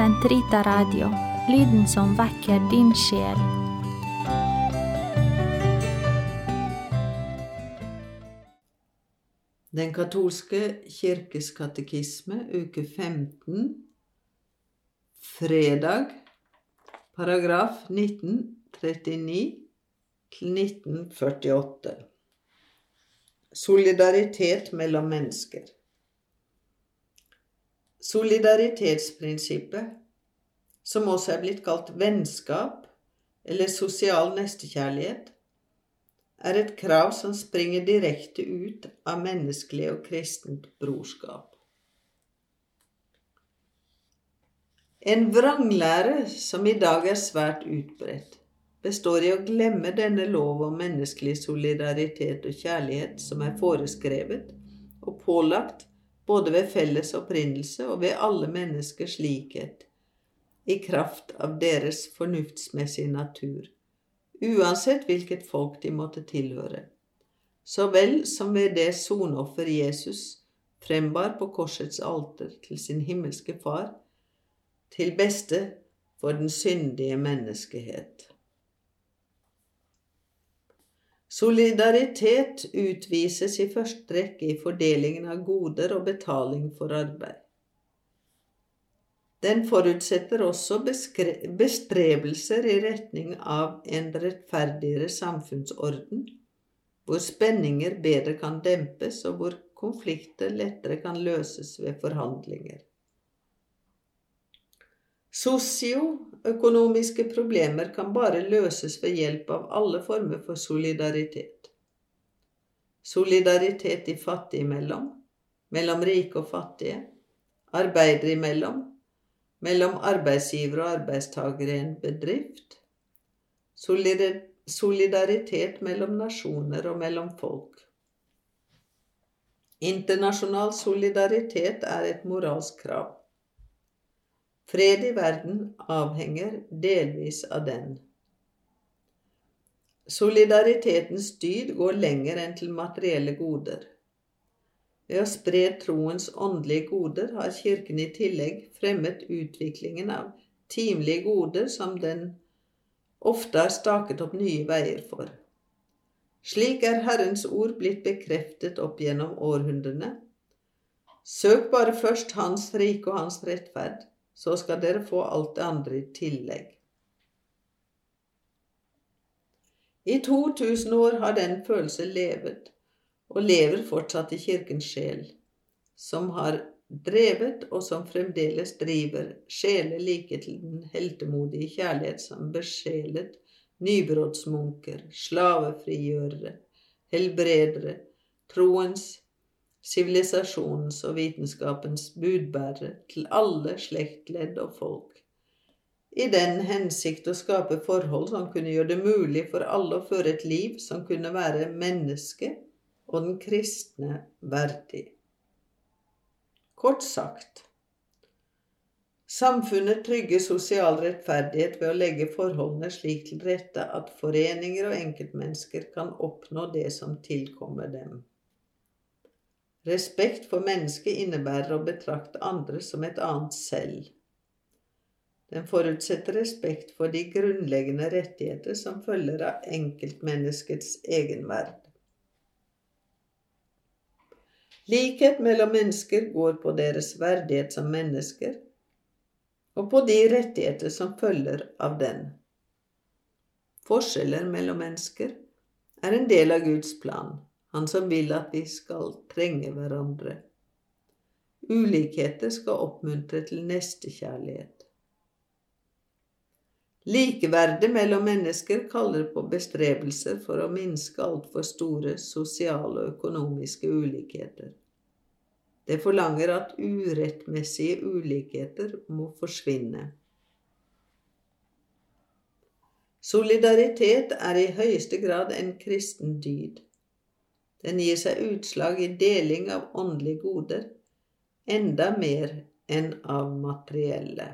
Sentrita Radio, lyden som vekker din sjel. Den katolske kirkes katekisme, uke 15, fredag, paragraf 1939 til 1948. Solidaritet mellom mennesker. Solidaritetsprinsippet, som også er blitt kalt vennskap eller sosial nestekjærlighet, er et krav som springer direkte ut av menneskelig og kristent brorskap. En vranglære som i dag er svært utbredt, består i å glemme denne lov om menneskelig solidaritet og kjærlighet som er foreskrevet og pålagt både ved felles opprinnelse og ved alle menneskers likhet, i kraft av deres fornuftsmessige natur uansett hvilket folk de måtte tilhøre, så vel som ved det sonoffer Jesus frembar på korsets alter til sin himmelske Far, til beste for den syndige menneskehet. Solidaritet utvises i første rekke i fordelingen av goder og betaling for arbeid. Den forutsetter også bestrebelser i retning av en rettferdigere samfunnsorden, hvor spenninger bedre kan dempes, og hvor konflikter lettere kan løses ved forhandlinger. Sosioøkonomiske problemer kan bare løses ved hjelp av alle former for solidaritet. Solidaritet de fattige imellom, mellom rike og fattige, arbeidere imellom, mellom arbeidsgiver og arbeidstaker i en bedrift, solidaritet mellom nasjoner og mellom folk. Internasjonal solidaritet er et moralsk krav. Fred i verden avhenger delvis av den. Solidaritetens dyd går lenger enn til materielle goder. Ved å spre troens åndelige goder har Kirken i tillegg fremmet utviklingen av timelige goder som den ofte har staket opp nye veier for. Slik er Herrens ord blitt bekreftet opp gjennom århundrene. Søk bare først Hans rike og Hans rettferd, så skal dere få alt det andre i tillegg. I 2000 år har den følelse levet og lever fortsatt i Kirkens sjel, som har drevet og som fremdeles driver sjeler like til den heltemodige kjærlighet som besjelet nybrottsmunker, slavefrigjørere, helbredere, troens, sivilisasjonens og vitenskapens budbærere til alle slektledd og folk, i den hensikt å skape forhold som kunne gjøre det mulig for alle å føre et liv som kunne være menneske og den kristne verdig. Kort sagt Samfunnet trygger sosial rettferdighet ved å legge forholdene slik til rette at foreninger og enkeltmennesker kan oppnå det som tilkommer dem. Respekt for mennesket innebærer å betrakte andre som et annet selv. Den forutsetter respekt for de grunnleggende rettigheter som følger av enkeltmenneskets egenverd. Likhet mellom mennesker går på deres verdighet som mennesker, og på de rettigheter som følger av den. Forskjeller mellom mennesker er en del av Guds plan, Han som vil at vi skal trenge hverandre. Ulikheter skal oppmuntre til nestekjærlighet. Likeverdet mellom mennesker kaller på bestrebelser for å minske altfor store sosiale og økonomiske ulikheter. Det forlanger at urettmessige ulikheter må forsvinne. Solidaritet er i høyeste grad en kristen dyd. Den gir seg utslag i deling av åndelige goder enda mer enn av materielle.